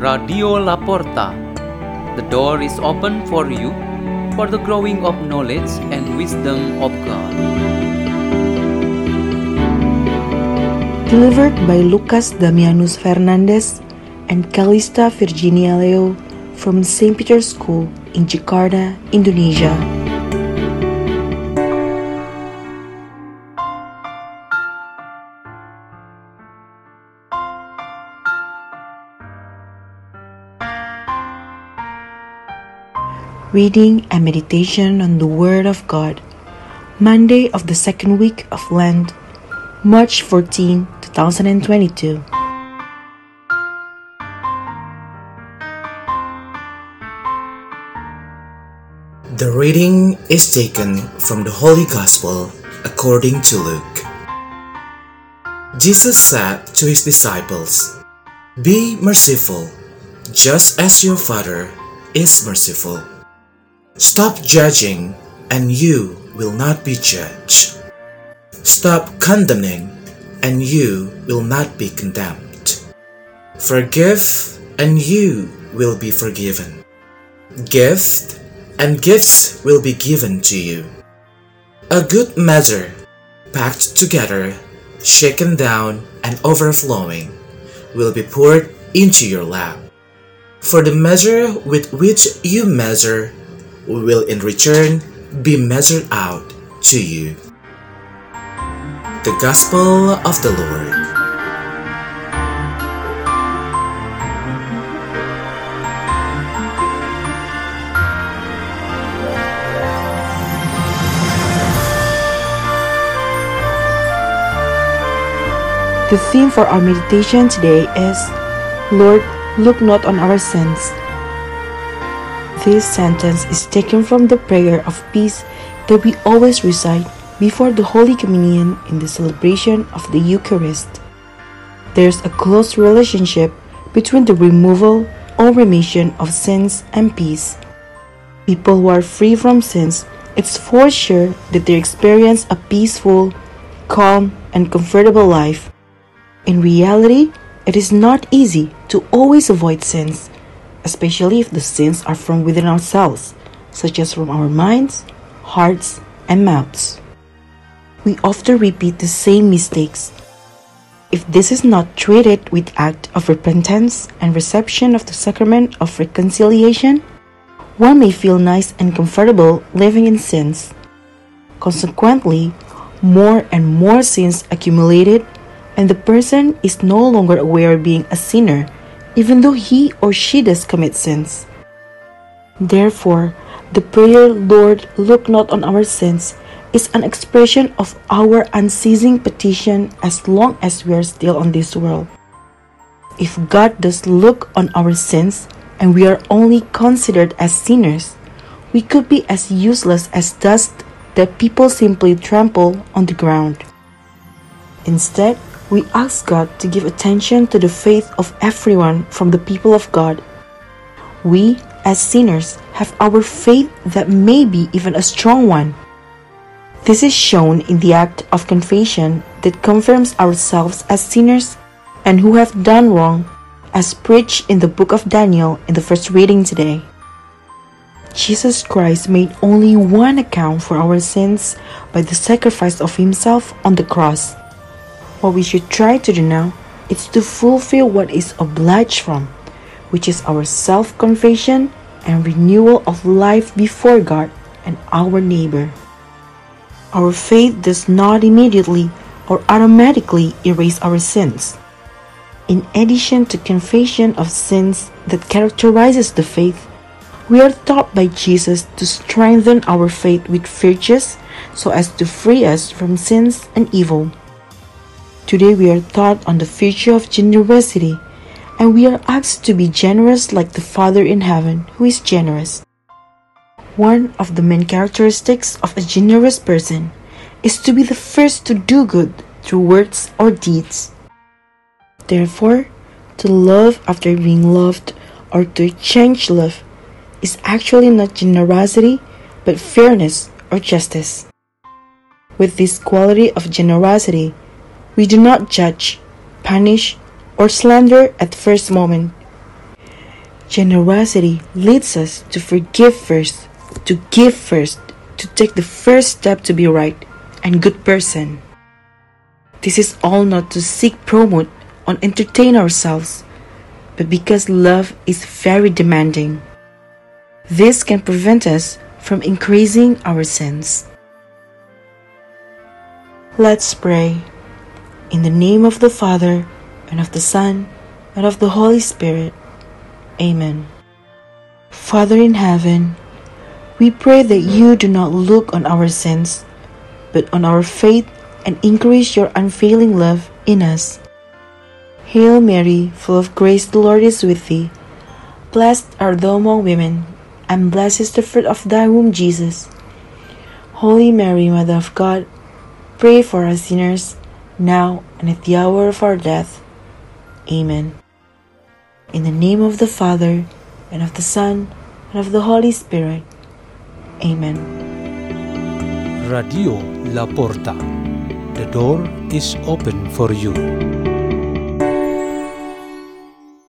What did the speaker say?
Radio Laporta. The door is open for you for the growing of knowledge and wisdom of God. Delivered by Lukas Damianus Fernandez and Calista Virginia Leo from St. Peter's School in Jakarta, Indonesia. Reading and meditation on the Word of God. Monday of the second week of Lent, March 14, 2022. The reading is taken from the Holy Gospel according to Luke. Jesus said to his disciples, Be merciful, just as your Father is merciful. Stop judging, and you will not be judged. Stop condemning, and you will not be condemned. Forgive, and you will be forgiven. Gift, and gifts will be given to you. A good measure, packed together, shaken down, and overflowing, will be poured into your lap. For the measure with which you measure will in return be measured out to you. The Gospel of the Lord. The theme for our meditation today is Lord, look not on our sins. This sentence is taken from the prayer of peace that we always recite before the Holy Communion in the celebration of the Eucharist. There's a close relationship between the removal or remission of sins and peace. People who are free from sins, it's for sure that they experience a peaceful, calm, and comfortable life. In reality, it is not easy to always avoid sins, especially if the sins are from within ourselves, such as from our minds, hearts, and mouths. We often repeat the same mistakes. If this is not treated with act of repentance and reception of the sacrament of reconciliation, one may feel nice and comfortable living in sins. Consequently, more and more sins accumulated and the person is no longer aware of being a sinner, even though he or she does commit sins. Therefore, the prayer, Lord, look not on our sins, is an expression of our unceasing petition as long as we are still on this world. If God does look on our sins and we are only considered as sinners, we could be as useless as dust that people simply trample on the ground. Instead, we ask God to give attention to the faith of everyone from the people of God. We, as sinners, have our faith that may be even a strong one. This is shown in the act of confession that confirms ourselves as sinners and who have done wrong, as preached in the book of Daniel in the first reading today. Jesus Christ made only one account for our sins by the sacrifice of himself on the cross. What we should try to do now is to fulfill what is obliged from, which is our self confession and renewal of life before God and our neighbor. Our faith does not immediately or automatically erase our sins. In addition to confession of sins that characterizes the faith, we are taught by Jesus to strengthen our faith with virtues so as to free us from sins and evil. Today we are taught on the future of generosity, and we are asked to be generous like the Father in heaven who is generous. One of the main characteristics of a generous person is to be the first to do good through words or deeds. Therefore, to love after being loved or to change love is actually not generosity but fairness or justice. With this quality of generosity, we do not judge, punish, or slander at first moment. Generosity leads us to forgive first, to give first, to take the first step to be right and good person. This is all not to seek promote or entertain ourselves, but because love is very demanding. This can prevent us from increasing our sins. Let's pray. In the name of the Father, and of the Son, and of the Holy Spirit. Amen. Father in heaven, we pray that you do not look on our sins, but on our faith and increase your unfailing love in us. Hail Mary, full of grace, the Lord is with thee. Blessed art thou among women, and blessed is the fruit of thy womb, Jesus. Holy Mary, Mother of God, pray for us sinners, now and at the hour of our death. Amen. In the name of the Father, and of the Son, and of the Holy Spirit. Amen. Radio La Porta. The door is open for you.